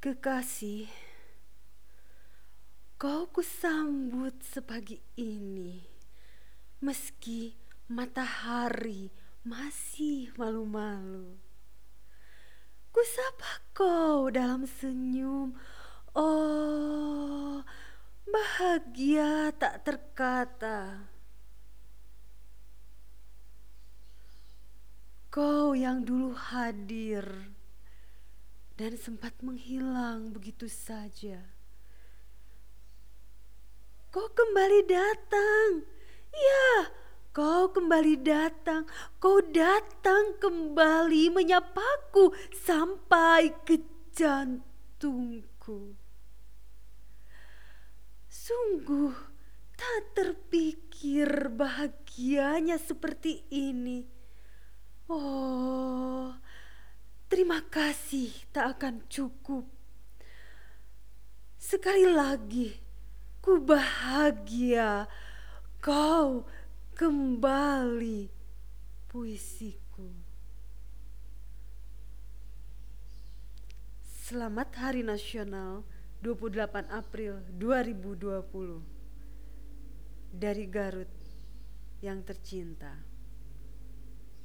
Kekasih, kau kusambut sepagi ini, meski matahari masih malu-malu. Kusapa kau dalam senyum, oh bahagia tak terkata. Kau yang dulu hadir dan sempat menghilang begitu saja. Kau kembali datang, ya, kau kembali datang, kau datang kembali menyapaku sampai ke jantungku. Sungguh tak terpikir bahagianya seperti ini. Oh, Terima kasih tak akan cukup. Sekali lagi, ku bahagia kau kembali puisiku. Selamat Hari Nasional 28 April 2020 dari Garut yang tercinta.